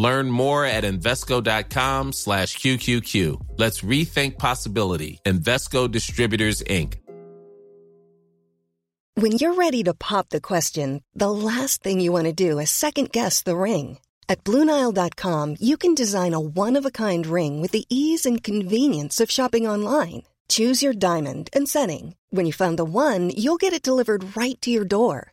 Learn more at Invesco.com slash QQQ. Let's rethink possibility. Investco Distributors, Inc. When you're ready to pop the question, the last thing you want to do is second guess the ring. At Bluenile.com, you can design a one of a kind ring with the ease and convenience of shopping online. Choose your diamond and setting. When you find the one, you'll get it delivered right to your door.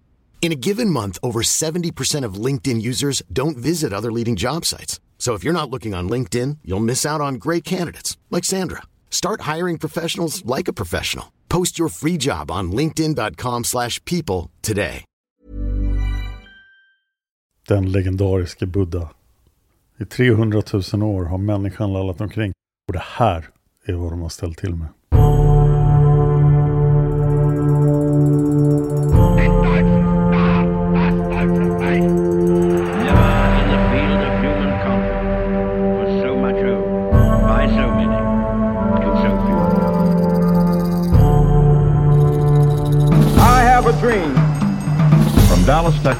In a given month, over 70% of LinkedIn users don't visit other leading job sites. So if you're not looking on LinkedIn, you'll miss out on great candidates like Sandra. Start hiring professionals like a professional. Post your free job on linkedin.com/people today. Den legendariske Buddha. I 300 000 år har människan lallat omkring och det här är vad de har ställt till med.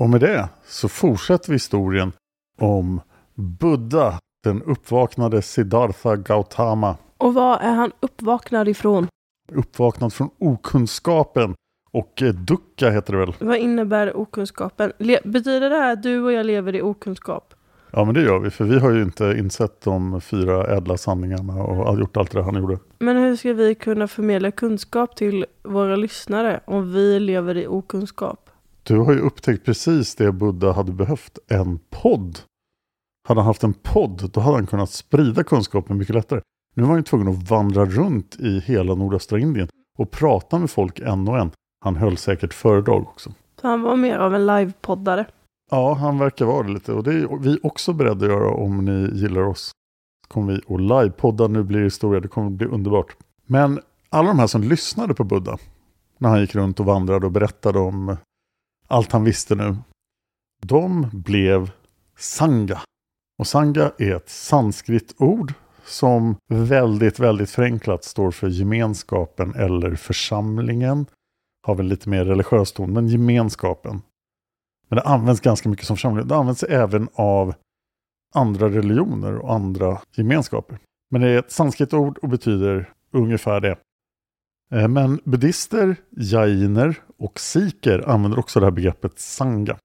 Och med det så fortsätter vi historien om Buddha, den uppvaknade Siddhartha Gautama. Och var är han uppvaknad ifrån? Uppvaknad från okunskapen och eh, dukkha heter det väl? Vad innebär okunskapen? Le- betyder det här att du och jag lever i okunskap? Ja men det gör vi för vi har ju inte insett de fyra ädla sanningarna och gjort allt det han gjorde. Men hur ska vi kunna förmedla kunskap till våra lyssnare om vi lever i okunskap? Du har ju upptäckt precis det Buddha hade behövt, en podd. Hade han haft en podd, då hade han kunnat sprida kunskapen mycket lättare. Nu var han ju tvungen att vandra runt i hela nordöstra Indien och prata med folk en och en. Han höll säkert föredrag också. Så han var mer av en livepoddare. Ja, han verkar vara det lite och det är vi också beredda att göra om ni gillar oss. Så kommer vi att livepodda, nu blir det historia, det kommer bli underbart. Men alla de här som lyssnade på Buddha, när han gick runt och vandrade och berättade om allt han visste nu, de blev sangha. Och sangha är ett sanskritord som väldigt, väldigt förenklat står för gemenskapen eller församlingen. Har väl lite mer religiös ton, men gemenskapen. Men det används ganska mycket som församling. Det används även av andra religioner och andra gemenskaper. Men det är ett sanskritord och betyder ungefär det. Eh, men buddister, jainer och sikher använder också det här begreppet sanga.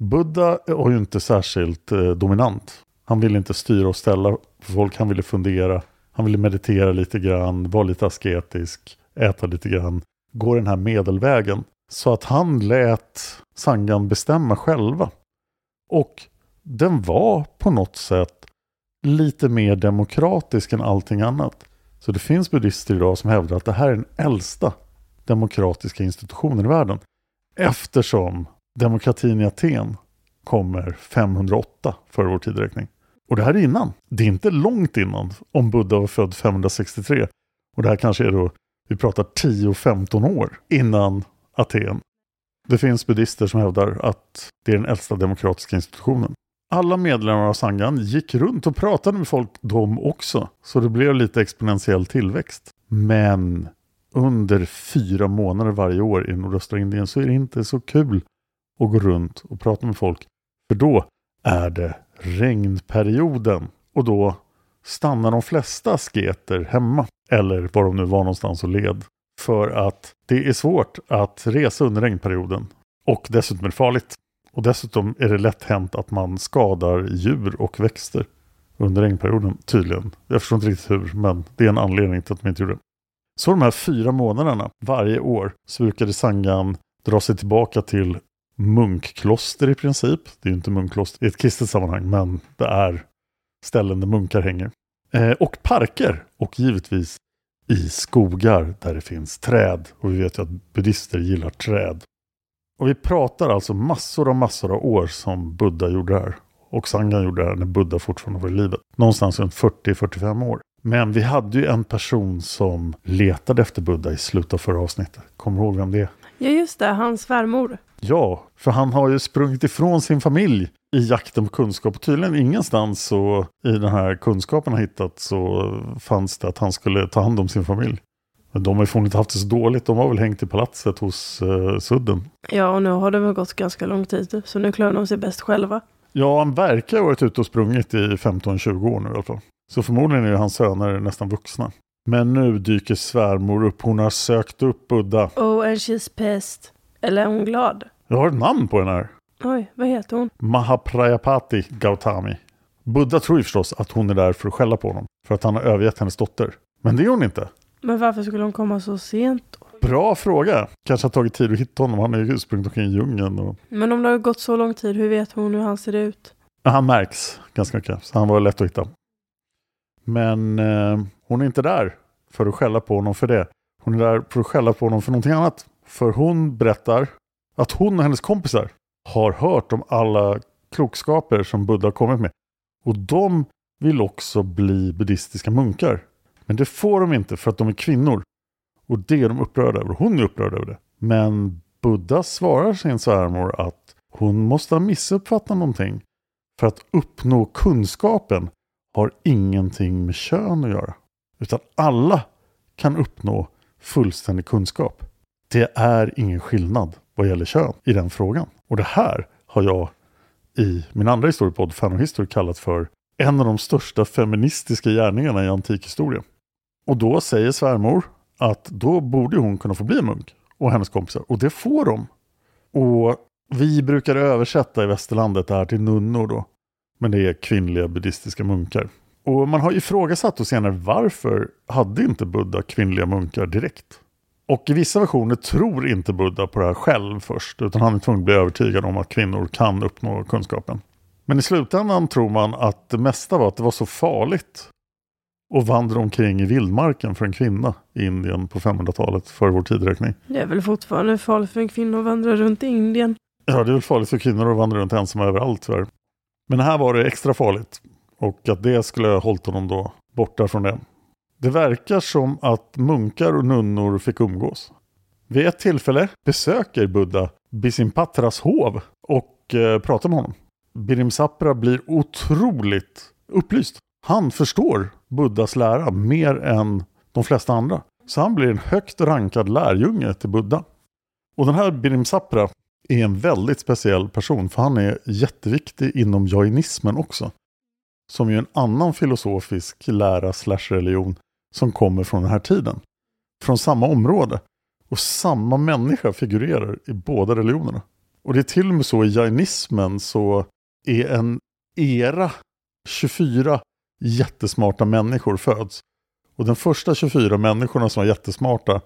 Buddha var ju inte särskilt eh, dominant. Han ville inte styra och ställa folk, han ville fundera. Han ville meditera lite grann, vara lite asketisk, äta lite grann, gå den här medelvägen. Så att han lät sangan bestämma själva. Och den var på något sätt lite mer demokratisk än allting annat. Så det finns buddhister idag som hävdar att det här är den äldsta demokratiska institutioner i världen. Eftersom demokratin i Aten kommer 508 före vår tideräkning. Och det här är innan. Det är inte långt innan om Buddha var född 563. Och det här kanske är då, vi pratar 10-15 år innan Aten. Det finns buddhister som hävdar att det är den äldsta demokratiska institutionen. Alla medlemmar av Sangan gick runt och pratade med folk de också. Så det blev lite exponentiell tillväxt. Men under fyra månader varje år i nordöstra Indien så är det inte så kul att gå runt och prata med folk. För då är det regnperioden och då stannar de flesta asketer hemma. Eller var de nu var någonstans och led. För att det är svårt att resa under regnperioden. Och dessutom är det farligt. Och dessutom är det lätt hänt att man skadar djur och växter under regnperioden tydligen. Jag förstår inte riktigt hur, men det är en anledning till att de inte gjorde det. Så de här fyra månaderna varje år så brukade Sangan dra sig tillbaka till munkkloster i princip. Det är ju inte munkkloster i ett kristet sammanhang, men det är ställen där munkar hänger. Eh, och parker och givetvis i skogar där det finns träd. Och vi vet ju att buddhister gillar träd. Och vi pratar alltså massor och massor av år som Buddha gjorde det här. Och Sangan gjorde det här när Buddha fortfarande var i livet. Någonstans runt 40-45 år. Men vi hade ju en person som letade efter Buddha i slutet av förra avsnittet. Kommer du ihåg vem det är? Ja just det, hans svärmor. Ja, för han har ju sprungit ifrån sin familj i jakten på kunskap. Och tydligen ingenstans så i den här kunskapen han hittat så fanns det att han skulle ta hand om sin familj. Men de har ju förmodligen inte haft det så dåligt. De har väl hängt i palatset hos uh, Sudden. Ja, och nu har det väl gått ganska lång tid. Så nu klarar de sig bäst själva. Ja, han verkar ha varit ute och sprungit i 15-20 år nu i alla fall. Så förmodligen är hans söner nästan vuxna. Men nu dyker svärmor upp. Hon har sökt upp Buddha. Oh, and she's pissed. Eller är hon glad? Jag har ett namn på den här. Oj, vad heter hon? Mahaprayapati Gautami. Buddha tror ju förstås att hon är där för att skälla på honom. För att han har övergett hennes dotter. Men det är hon inte. Men varför skulle hon komma så sent då? Bra fråga. Kanske har tagit tid att hitta honom. Han är ju sprungit omkring i djungeln. Och... Men om det har gått så lång tid, hur vet hon hur han ser ut? Han märks ganska mycket. Så han var lätt att hitta. Men eh, hon är inte där för att skälla på honom för det. Hon är där för att skälla på honom för någonting annat. För hon berättar att hon och hennes kompisar har hört om alla klokskaper som Buddha har kommit med. Och de vill också bli buddhistiska munkar. Men det får de inte för att de är kvinnor. Och det är de upprörda över. Hon är upprörd över det. Men Buddha svarar sin svärmor att hon måste ha missuppfattat någonting. För att uppnå kunskapen har ingenting med kön att göra. Utan alla kan uppnå fullständig kunskap. Det är ingen skillnad vad gäller kön i den frågan. Och det här har jag i min andra historiepodd, Fan och History, kallat för en av de största feministiska gärningarna i antikhistorien. Och då säger svärmor att då borde hon kunna få bli munk och hennes kompisar. Och det får de. Och vi brukar översätta i västerlandet det här till nunnor då. Men det är kvinnliga buddhistiska munkar. Och man har ifrågasatt och senare varför hade inte Buddha kvinnliga munkar direkt? Och i vissa versioner tror inte Buddha på det här själv först, utan han är tvungen att bli övertygad om att kvinnor kan uppnå kunskapen. Men i slutändan tror man att det mesta var att det var så farligt att vandra omkring i vildmarken för en kvinna i Indien på 500-talet för vår tidräkning. Det är väl fortfarande farligt för en kvinna att vandra runt i Indien. Ja, det är väl farligt för kvinnor att vandra runt ensamma överallt tyvärr. Men här var det extra farligt. Och att det skulle ha hållit honom då borta från det. Det verkar som att munkar och nunnor fick umgås. Vid ett tillfälle besöker Buddha Bisimpatras hov och eh, pratar med honom. Birimsapra blir otroligt upplyst. Han förstår Buddhas lära mer än de flesta andra. Så han blir en högt rankad lärjunge till Buddha. Och den här Birimsapra är en väldigt speciell person för han är jätteviktig inom jainismen också. Som ju en annan filosofisk lära slash religion som kommer från den här tiden. Från samma område. Och samma människa figurerar i båda religionerna. Och det är till och med så i jainismen så är en era 24 jättesmarta människor föds. Och den första 24 människorna som var jättesmarta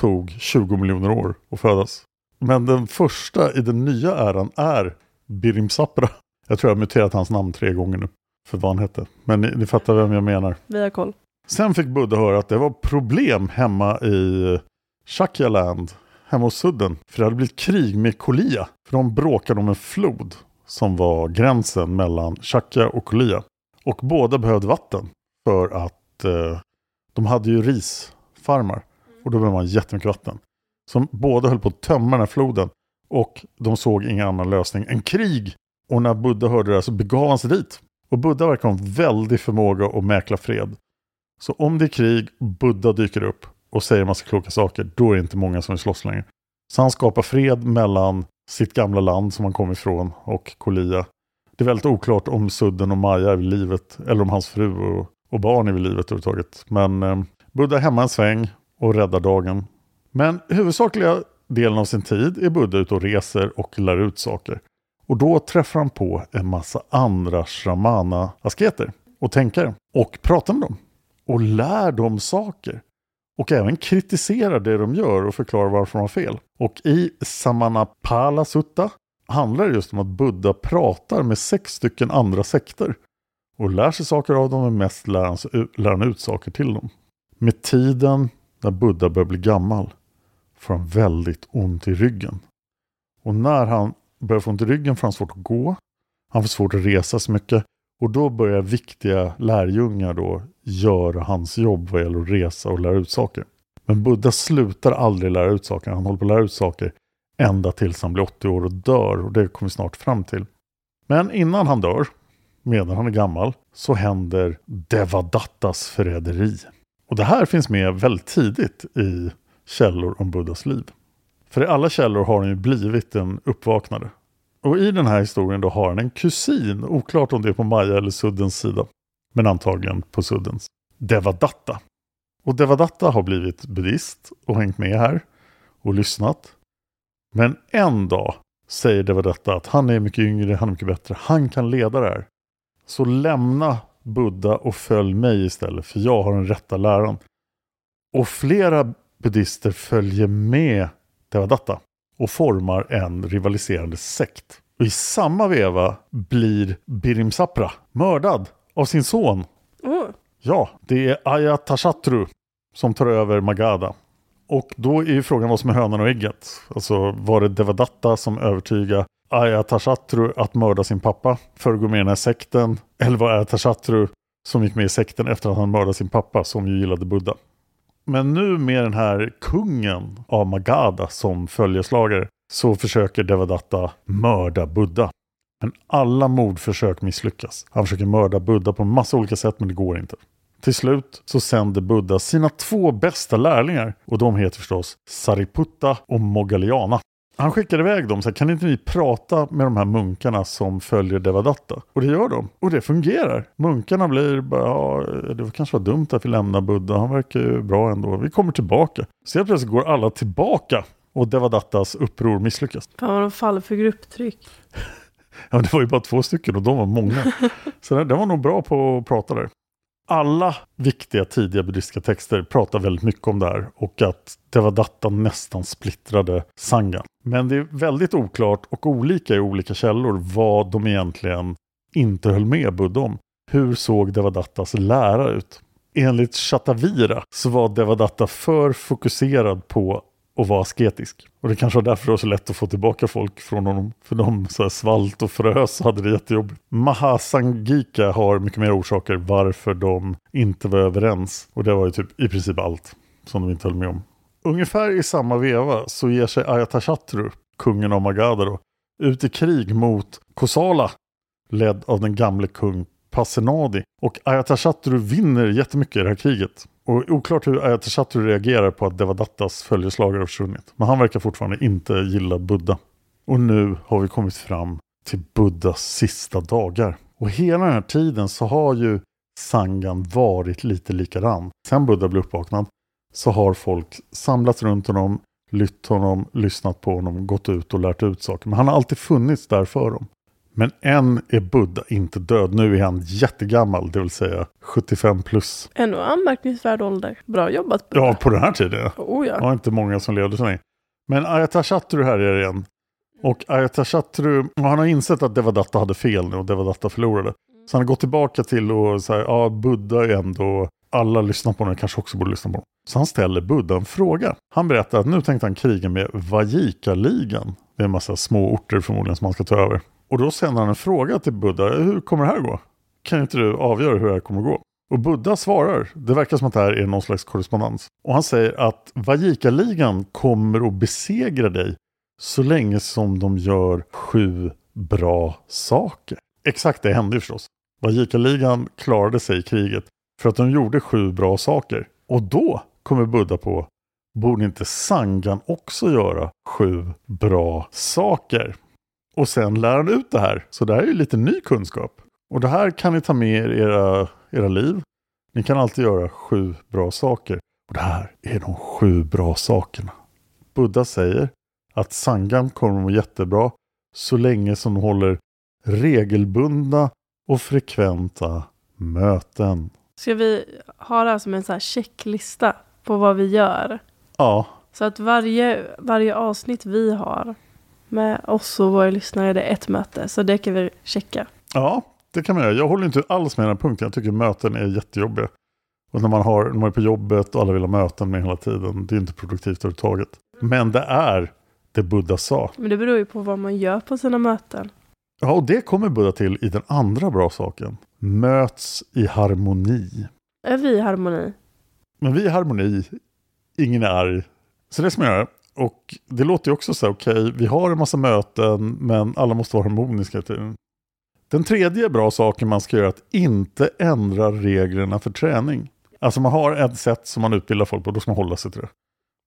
tog 20 miljoner år att födas. Men den första i den nya äran är Birim Sapra. Jag tror jag har muterat hans namn tre gånger nu. För vad han hette. Men ni, ni fattar vem jag menar. Vi har koll. Sen fick Buddha höra att det var problem hemma i Shakyaland, hemma hos Sudden. För det hade blivit krig med Kolia. För de bråkade om en flod som var gränsen mellan Shakya och Kolia. Och båda behövde vatten för att eh, de hade ju risfarmar. Och då behövde man jättemycket vatten som båda höll på att tömma den här floden. Och de såg ingen annan lösning än krig. Och när Buddha hörde det här så begav han sig dit. Och Buddha verkar ha en väldig förmåga att mäkla fred. Så om det är krig, Buddha dyker upp och säger en massa kloka saker, då är det inte många som vill slåss längre. Så han skapar fred mellan sitt gamla land som han kom ifrån och Kolia. Det är väldigt oklart om Sudden och Maja är vid livet, eller om hans fru och, och barn är vid livet överhuvudtaget. Men eh, Buddha är hemma en sväng och räddar dagen. Men huvudsakliga delen av sin tid är Buddha ute och reser och lär ut saker. Och då träffar han på en massa andra shramana-asketer och tänkare och pratar med dem och lär dem saker. Och även kritiserar det de gör och förklarar varför de har fel. Och i Samanapala Sutta handlar det just om att Buddha pratar med sex stycken andra sekter. Och lär sig saker av dem, men mest lär han, lär han ut saker till dem. Med tiden, när Buddha börjar bli gammal, får han väldigt ont i ryggen. Och när han börjar få ont i ryggen får han svårt att gå. Han får svårt att resa så mycket. Och då börjar viktiga lärjungar då göra hans jobb vad gäller att resa och lära ut saker. Men Buddha slutar aldrig lära ut saker. Han håller på att lära ut saker ända tills han blir 80 år och dör. Och det kommer vi snart fram till. Men innan han dör, medan han är gammal, så händer Devadattas förräderi. Och det här finns med väldigt tidigt i källor om Buddhas liv. För i alla källor har han ju blivit en uppvaknare. Och i den här historien då har han en kusin, oklart om det är på Maja eller Suddens sida, men antagligen på Suddens, Devadatta. Och Devadatta har blivit buddhist och hängt med här och lyssnat. Men en dag säger Devadatta att han är mycket yngre, han är mycket bättre, han kan leda det här. Så lämna Buddha och följ mig istället, för jag har den rätta läran. Och flera buddister följer med Devadatta och formar en rivaliserande sekt. Och i samma veva blir Birim Sapra mördad av sin son. Oh. Ja, det är Ayatashatru som tar över Magadha. Och då är ju frågan vad som är hönan och ägget. Alltså var det Devadatta som övertygade Ayatashatru att mörda sin pappa för att gå med i den här sekten? Eller var Ayatashatru som gick med i sekten efter att han mördat sin pappa som ju gillade Buddha? Men nu med den här kungen av Magadha som följeslagare så försöker Devadatta mörda Buddha. Men alla mordförsök misslyckas. Han försöker mörda Buddha på en massa olika sätt men det går inte. Till slut så sänder Buddha sina två bästa lärlingar och de heter förstås Sariputta och Moggaliana. Han skickar iväg dem, så kan inte ni prata med de här munkarna som följer Devadatta? Och det gör de. Och det fungerar. Munkarna blir bara, ja, det kanske var dumt att vi lämnar Buddha, han verkar ju bra ändå. Vi kommer tillbaka. Så helt plötsligt går alla tillbaka och Devadattas uppror misslyckas. Fan vad de faller för grupptryck. ja, det var ju bara två stycken och de var många. Så det var nog bra på att prata där alla viktiga tidiga buddhistiska texter pratar väldigt mycket om det här och att Devadatta nästan splittrade Sangan. Men det är väldigt oklart och olika i olika källor vad de egentligen inte höll med Buddha om. Hur såg Devadattas lära ut? Enligt Chattavira så var Devadatta för fokuserad på och var asketisk. Och det kanske var därför det var så lätt att få tillbaka folk från honom. För de så här svalt och frös och hade det jättejobbigt. Mahasangika har mycket mer orsaker varför de inte var överens. Och det var ju typ i princip allt som de inte höll med om. Ungefär i samma veva så ger sig Ayatashatru, kungen av Magadha då, ut i krig mot Kosala, ledd av den gamle kung Passenadi. Och Ayatashatru vinner jättemycket i det här kriget. Och oklart hur Ayatashatru reagerar på att Devadattas följeslagare har försvunnit. Men han verkar fortfarande inte gilla Buddha. Och nu har vi kommit fram till Buddhas sista dagar. Och hela den här tiden så har ju Sangan varit lite likadan. Sen Buddha blev uppvaknad så har folk samlats runt honom, lytt honom, lyssnat på honom, gått ut och lärt ut saker. Men han har alltid funnits där för dem. Men än är Buddha inte död. Nu är han jättegammal, det vill säga 75 plus. Ändå anmärkningsvärd ålder. Bra jobbat Buddha. Ja, på den här tiden. Oh, ja. Det var inte många som levde så länge. Men Ayatashatru här är igen. Och Ayatashatru, han har insett att Devadatta hade fel nu och Devadatta förlorade. Så han har gått tillbaka till och säga, ja Buddha är ändå, alla lyssnar på honom, kanske också borde lyssna på honom. Så han ställer Buddha en fråga. Han berättar att nu tänkte han kriga med Vajika-ligan. Det är en massa små orter förmodligen som han ska ta över. Och då sänder han en fråga till Buddha. Hur kommer det här gå? Kan inte du avgöra hur det här kommer gå? Och Buddha svarar. Det verkar som att det här är någon slags korrespondens. Och han säger att Vajika-ligan kommer att besegra dig så länge som de gör sju bra saker. Exakt det hände ju förstås. Vajika-ligan klarade sig i kriget för att de gjorde sju bra saker. Och då kommer Buddha på, borde inte Sangan också göra sju bra saker? Och sen lär han ut det här. Så det här är ju lite ny kunskap. Och det här kan ni ta med er i era, era liv. Ni kan alltid göra sju bra saker. Och det här är de sju bra sakerna. Buddha säger att Sangam kommer att må jättebra så länge som de håller regelbundna och frekventa möten. Ska vi ha det här som en så här checklista på vad vi gör? Ja, Så att varje, varje avsnitt vi har med oss och våra lyssnare är det ett möte. Så det kan vi checka. ja, det kan man göra. Jag håller inte alls med den här punkten. Jag tycker möten är jättejobbiga. Och när man, har, när man är på jobbet och alla vill ha möten med hela tiden. Det är inte produktivt överhuvudtaget. Men det är det Buddha sa. Men det beror ju på vad man gör på sina möten. Ja, och det kommer Buddha till i den andra bra saken. Möts i harmoni. Är vi i harmoni? Men vi är i harmoni, ingen är arg. Så det ska man göra. Och det låter ju också så här, okej, vi har en massa möten, men alla måste vara harmoniska hela tiden. Den tredje bra saken man ska göra är att inte ändra reglerna för träning. Alltså man har ett sätt som man utbildar folk på, då ska man hålla sig till det.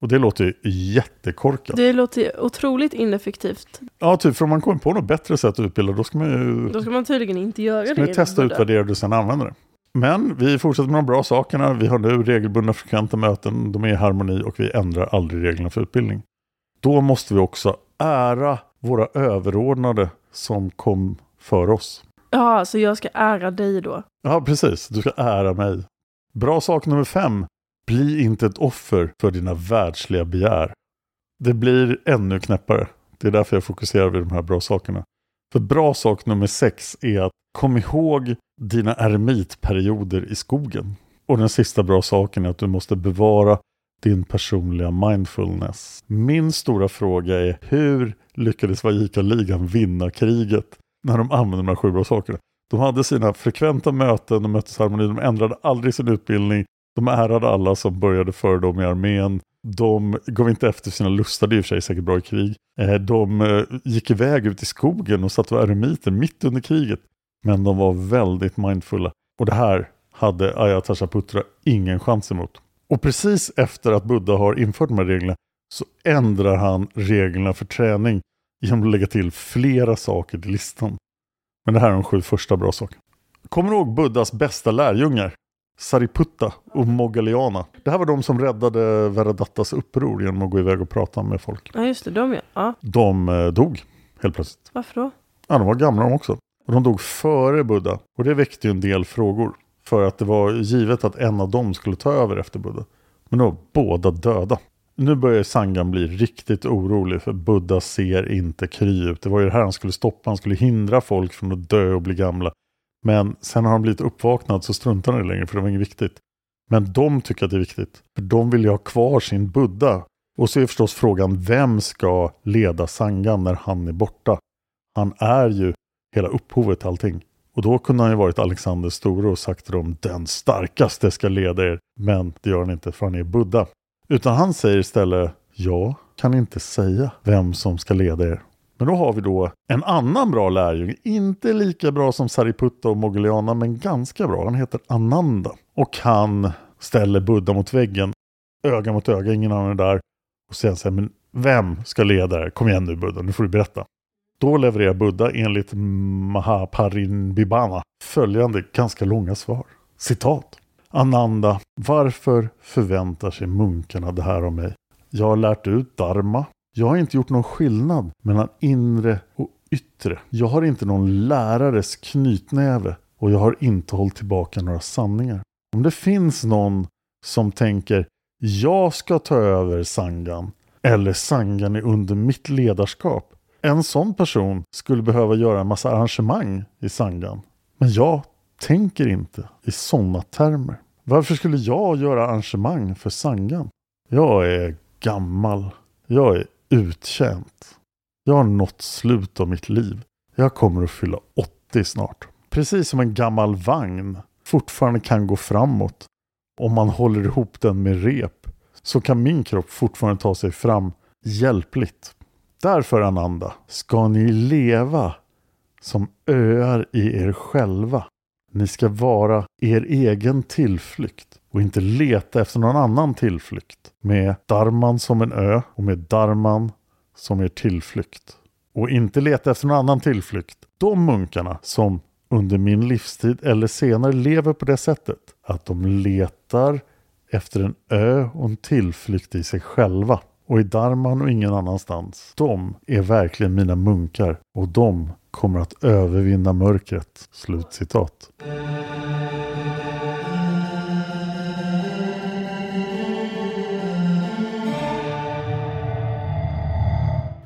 Och det låter ju jättekorkat. Det låter otroligt ineffektivt. Ja, typ, för om man kommer på något bättre sätt att utbilda, då ska man ju Då ska man tydligen inte göra ska det. man testa, utvärdera det och sen använda det. Men vi fortsätter med de bra sakerna. Vi har nu regelbundna frekventa möten. De är i harmoni och vi ändrar aldrig reglerna för utbildning. Då måste vi också ära våra överordnade som kom för oss. Ja, så jag ska ära dig då. Ja, precis. Du ska ära mig. Bra sak nummer fem. Bli inte ett offer för dina världsliga begär. Det blir ännu knäppare. Det är därför jag fokuserar vid de här bra sakerna. För bra sak nummer sex är att kom ihåg dina ermitperioder i skogen. Och den sista bra saken är att du måste bevara din personliga mindfulness. Min stora fråga är hur lyckades Vajika-ligan vinna kriget när de använde de här sju bra sakerna? De hade sina frekventa möten, de möttes harmoni, de ändrade aldrig sin utbildning, de ärade alla som började före dem i armén, de gav inte efter sina lustar, det är i och för sig säkert bra i krig. Eh, de eh, gick iväg ut i skogen och satt och var eremiter mitt under kriget. Men de var väldigt mindfulla. Och det här hade Ayatollah ingen chans emot. Och precis efter att Buddha har infört de här reglerna så ändrar han reglerna för träning genom att lägga till flera saker till listan. Men det här är de sju första bra sakerna. Kommer du ihåg Buddhas bästa lärjungar? Sariputta och Moggaliana. Det här var de som räddade Varadattas uppror genom att gå iväg och prata med folk. Ja, just det. De ja. De eh, dog helt plötsligt. Varför då? Ja, de var gamla de också. Och de dog före Buddha. Och det väckte ju en del frågor. För att det var givet att en av dem skulle ta över efter Buddha. Men nu var båda döda. Nu börjar Sangan bli riktigt orolig för Buddha ser inte kry ut. Det var ju det här han skulle stoppa. Han skulle hindra folk från att dö och bli gamla. Men sen har han blivit uppvaknad så struntar han i det längre för det var inget viktigt. Men de tycker att det är viktigt. För de vill ju ha kvar sin Buddha. Och så är förstås frågan vem ska leda Sangan när han är borta? Han är ju hela upphovet till allting. Och då kunde han ju varit Alexander Store och sagt till dem den starkaste ska leda er. Men det gör han inte för han är Buddha. Utan han säger istället jag kan inte säga vem som ska leda er. Men då har vi då en annan bra lärjunge, inte lika bra som Sariputta och Moggoliana men ganska bra. Han heter Ananda och han ställer Buddha mot väggen, öga mot öga, ingen annan är där. Och så säger men vem ska leda er? Kom igen nu Buddha, nu får du berätta. Då levererar Buddha enligt Mahaparinibbana följande ganska långa svar. Citat. Ananda, varför förväntar sig munkarna det här av mig? Jag har lärt ut dharma. Jag har inte gjort någon skillnad mellan inre och yttre. Jag har inte någon lärares knytnäve och jag har inte hållit tillbaka några sanningar. Om det finns någon som tänker jag ska ta över Sangan eller Sangan är under mitt ledarskap. En sån person skulle behöva göra en massa arrangemang i Sangan. Men jag tänker inte i sådana termer. Varför skulle jag göra arrangemang för Sangan? Jag är gammal. Jag är uttjänt. Jag har nått slut av mitt liv. Jag kommer att fylla 80 snart. Precis som en gammal vagn fortfarande kan gå framåt om man håller ihop den med rep så kan min kropp fortfarande ta sig fram hjälpligt. Därför Ananda ska ni leva som öar i er själva. Ni ska vara er egen tillflykt och inte leta efter någon annan tillflykt. Med Darman som en ö och med Darman som er tillflykt. Och inte leta efter någon annan tillflykt. De munkarna som under min livstid eller senare lever på det sättet att de letar efter en ö och en tillflykt i sig själva. Och i Darman och ingen annanstans. De är verkligen mina munkar och de kommer att övervinna mörkret. Slutcitat.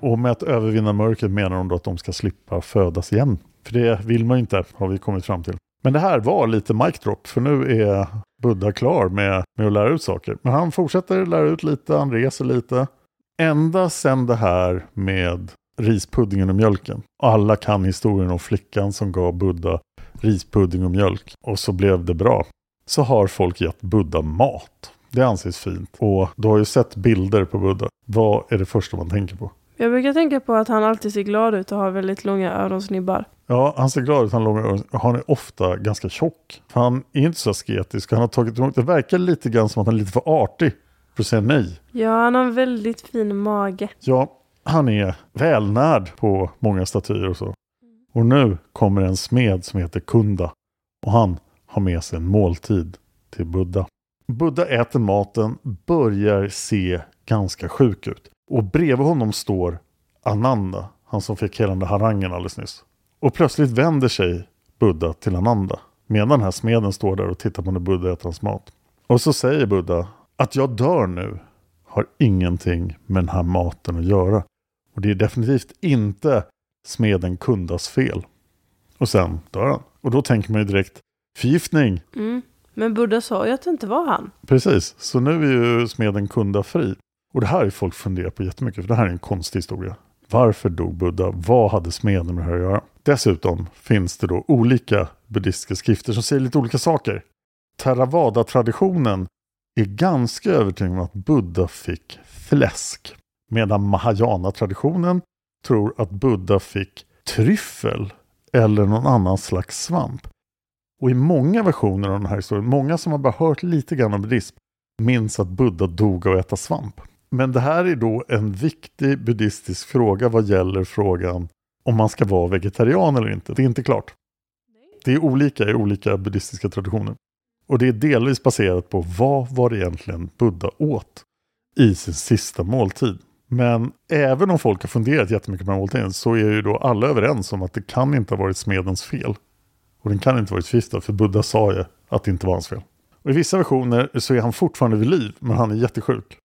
Och med att övervinna mörkret menar de då att de ska slippa födas igen. För det vill man ju inte, har vi kommit fram till. Men det här var lite mic drop, för nu är Buddha klar med, med att lära ut saker. Men han fortsätter lära ut lite, han reser lite. Ända sedan det här med rispuddingen och mjölken. Alla kan historien om flickan som gav Buddha rispudding och mjölk. Och så blev det bra. Så har folk gett Buddha mat. Det anses fint. Och du har ju sett bilder på Buddha. Vad är det första man tänker på? Jag brukar tänka på att han alltid ser glad ut och har väldigt långa öronsnibbar. Ja, han ser glad ut, han har långa öron. Han är ofta ganska tjock. Han är inte så asketisk. Han har tagit emot, det verkar lite grann som att han är lite för artig för att säga nej. Ja, han har en väldigt fin mage. Ja, han är välnärd på många statyer och så. Och nu kommer en smed som heter Kunda. Och han har med sig en måltid till Buddha. Buddha äter maten, börjar se ganska sjuk ut. Och bredvid honom står Ananda, han som fick hela den där harangen alldeles nyss. Och plötsligt vänder sig Buddha till Ananda. Medan den här smeden står där och tittar på när Buddha äter hans mat. Och så säger Buddha att jag dör nu har ingenting med den här maten att göra. Och det är definitivt inte smeden Kundas fel. Och sen dör han. Och då tänker man ju direkt förgiftning. Mm. Men Buddha sa ju att det inte var han. Precis, så nu är ju smeden Kunda fri. Och det här är folk funderar på jättemycket, för det här är en konstig historia. Varför dog Buddha? Vad hade smeden med det här att göra? Dessutom finns det då olika buddhistiska skrifter som säger lite olika saker. Theravada-traditionen är ganska övertygad om att Buddha fick fläsk. Medan Mahayana-traditionen tror att Buddha fick tryffel eller någon annan slags svamp. Och i många versioner av den här historien, många som har bara hört lite grann om buddhism, minns att Buddha dog av att äta svamp. Men det här är då en viktig buddhistisk fråga vad gäller frågan om man ska vara vegetarian eller inte. Det är inte klart. Det är olika i olika buddhistiska traditioner. Och det är delvis baserat på vad var det egentligen Buddha åt i sin sista måltid. Men även om folk har funderat jättemycket på måltiden så är ju då alla överens om att det kan inte ha varit smedens fel. Och den kan inte ha varit förgiftad för Buddha sa ju att det inte var hans fel. Och i vissa versioner så är han fortfarande vid liv men han är jättesjuk.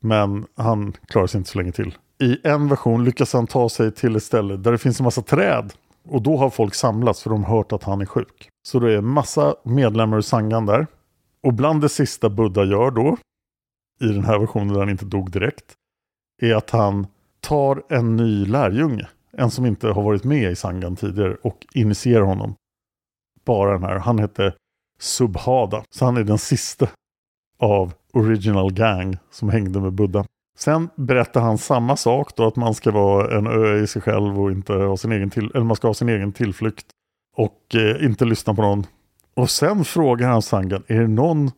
Men han klarar sig inte så länge till. I en version lyckas han ta sig till ett ställe där det finns en massa träd. Och då har folk samlats för de har hört att han är sjuk. Så det är massa medlemmar ur Sangan där. Och bland det sista Buddha gör då, i den här versionen där han inte dog direkt, är att han tar en ny lärjunge. En som inte har varit med i Sangan tidigare och initierar honom. Bara den här. Han heter Subhada. Så han är den sista av Original Gang som hängde med Buddha. Sen berättar han samma sak då att man ska vara en ö i sig själv och inte ha sin egen, till, eller man ska ha sin egen tillflykt. Och eh, inte lyssna på någon. Och sen frågar han Sangan, är det någon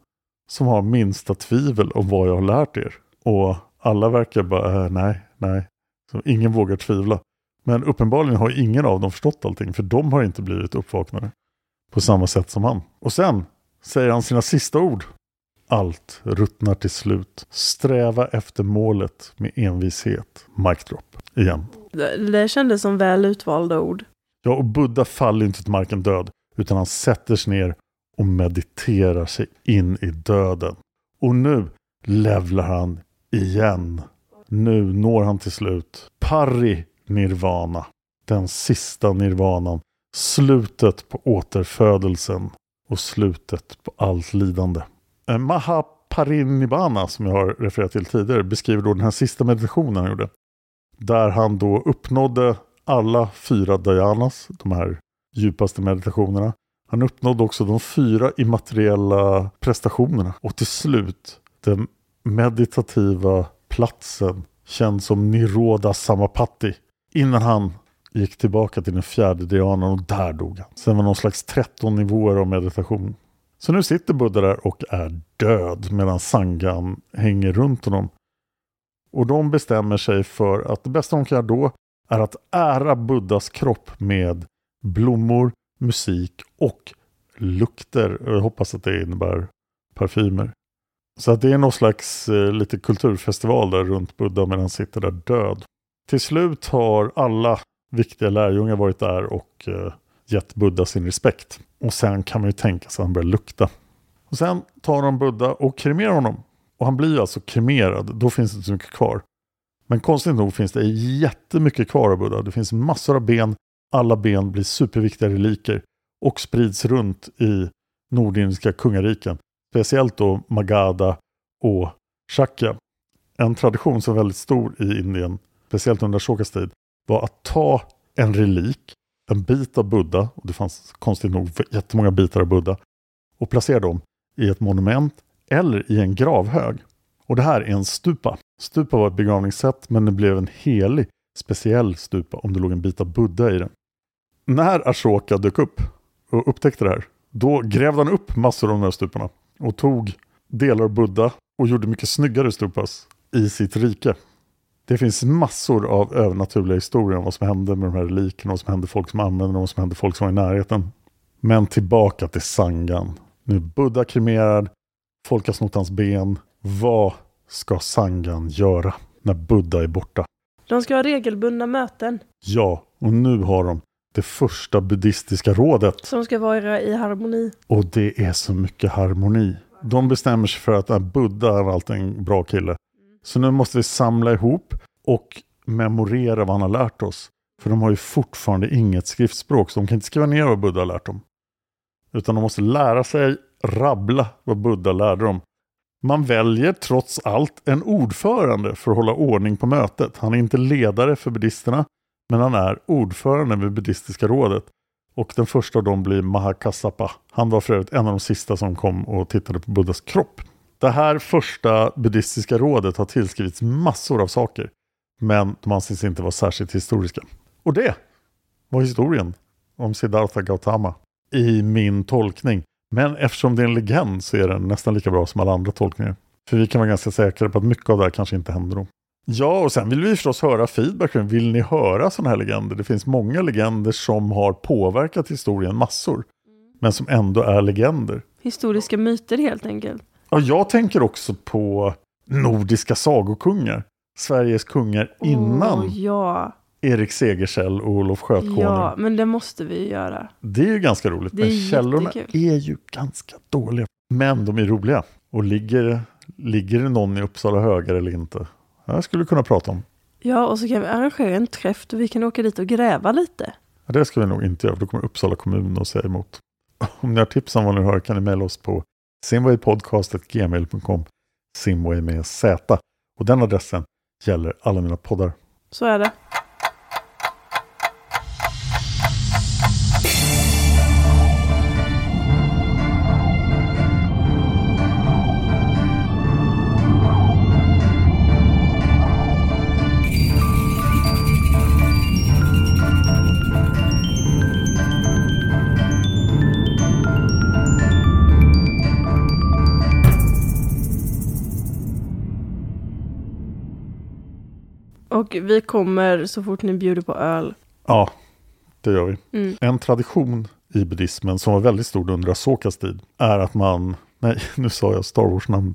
som har minsta tvivel om vad jag har lärt er? Och alla verkar bara, eh, nej, nej. Så ingen vågar tvivla. Men uppenbarligen har ingen av dem förstått allting, för de har inte blivit uppvaknade på samma sätt som han. Och sen säger han sina sista ord. Allt ruttnar till slut. Sträva efter målet med envishet. Mic drop. Igen. Det, kändes som väl utvalda ord. Ja, och Buddha faller inte till marken död, utan han sätter sig ner och mediterar sig in i döden. Och nu levlar han igen. Nu når han till slut Pari Nirvana. Den sista nirvanan. Slutet på återfödelsen och slutet på allt lidande. Eh, Mahaparinibbana som jag har refererat till tidigare beskriver då den här sista meditationen han gjorde. Där han då uppnådde alla fyra dhyanas, de här djupaste meditationerna. Han uppnådde också de fyra immateriella prestationerna och till slut den meditativa platsen känd som Niroda Samapatti innan han gick tillbaka till den fjärde dhyanan och där dog han. Sen var det någon slags 13 nivåer av meditation. Så nu sitter Buddha där och är död medan Sangan hänger runt honom. Och de bestämmer sig för att det bästa de kan göra då är att ära Buddhas kropp med blommor, musik och lukter. Jag hoppas att det innebär parfymer. Så att det är någon slags eh, lite kulturfestival där runt Buddha medan han sitter där död. Till slut har alla viktiga lärjungar varit där och eh, gett Buddha sin respekt. Och sen kan man ju tänka sig att han börjar lukta. Och sen tar de Buddha och kremerar honom. Och han blir alltså kremerad. Då finns det inte så mycket kvar. Men konstigt nog finns det jättemycket kvar av Buddha. Det finns massor av ben. Alla ben blir superviktiga reliker och sprids runt i Nordindiska kungariken. Speciellt då Magadha och Shakya. En tradition som är väldigt stor i Indien, speciellt under Ashokas tid, var att ta en relik, en bit av Buddha, och det fanns konstigt nog jättemånga bitar av Buddha, och placerade dem i ett monument eller i en gravhög. Och det här är en stupa. Stupa var ett begravningssätt men det blev en helig speciell stupa om det låg en bit av Buddha i den. När Ashoka dök upp och upptäckte det här, då grävde han upp massor av de här stuparna och tog delar av Buddha och gjorde mycket snyggare stupas i sitt rike. Det finns massor av övernaturliga historier om vad som hände med de här relikerna, vad som hände folk som använde dem, vad som hände folk som var i närheten. Men tillbaka till Sangan. Nu är Buddha kremerad, folk har snott hans ben. Vad ska Sangan göra när Buddha är borta? De ska ha regelbundna möten. Ja, och nu har de det första buddhistiska rådet. Som ska vara i harmoni. Och det är så mycket harmoni. De bestämmer sig för att äh, Buddha är alltid en bra kille. Så nu måste vi samla ihop och memorera vad han har lärt oss. För de har ju fortfarande inget skriftspråk, så de kan inte skriva ner vad Buddha har lärt dem. Utan de måste lära sig rabbla vad Buddha lärde dem. Man väljer trots allt en ordförande för att hålla ordning på mötet. Han är inte ledare för buddhisterna, men han är ordförande vid buddhistiska rådet. Och den första av dem blir Mahakassapa. Han var för övrigt en av de sista som kom och tittade på Buddhas kropp. Det här första buddhistiska rådet har tillskrivits massor av saker. Men de anses inte vara särskilt historiska. Och det var historien om Siddhartha Gautama i min tolkning. Men eftersom det är en legend så är den nästan lika bra som alla andra tolkningar. För vi kan vara ganska säkra på att mycket av det här kanske inte händer då. Ja, och sen vill vi förstås höra feedback. Vill ni höra sådana här legender? Det finns många legender som har påverkat historien massor. Men som ändå är legender. Historiska myter helt enkelt. Ja, jag tänker också på nordiska sagokungar. Sveriges kungar innan ja. Erik Segersäll och Olof Skötkonung. ja, men det måste vi göra. Det är ju ganska roligt. Det men källorna jättekul. är ju ganska dåliga. Men de är roliga. Och ligger, ligger det någon i Uppsala högar eller inte? Jag skulle kunna prata om. Ja, och så kan vi arrangera en träff där vi kan åka dit och gräva lite. Ja, det ska vi nog inte göra, för då kommer Uppsala kommun att säga emot. Om ni har tips om vad ni hör kan ni mejla oss på simwaypodcast.gmail.com Simway med Z. Och den adressen gäller alla mina poddar. Så är det. Och vi kommer så fort ni bjuder på öl. Ja, det gör vi. Mm. En tradition i buddhismen som var väldigt stor under Asokas tid är att man, nej nu sa jag Star Wars-namn,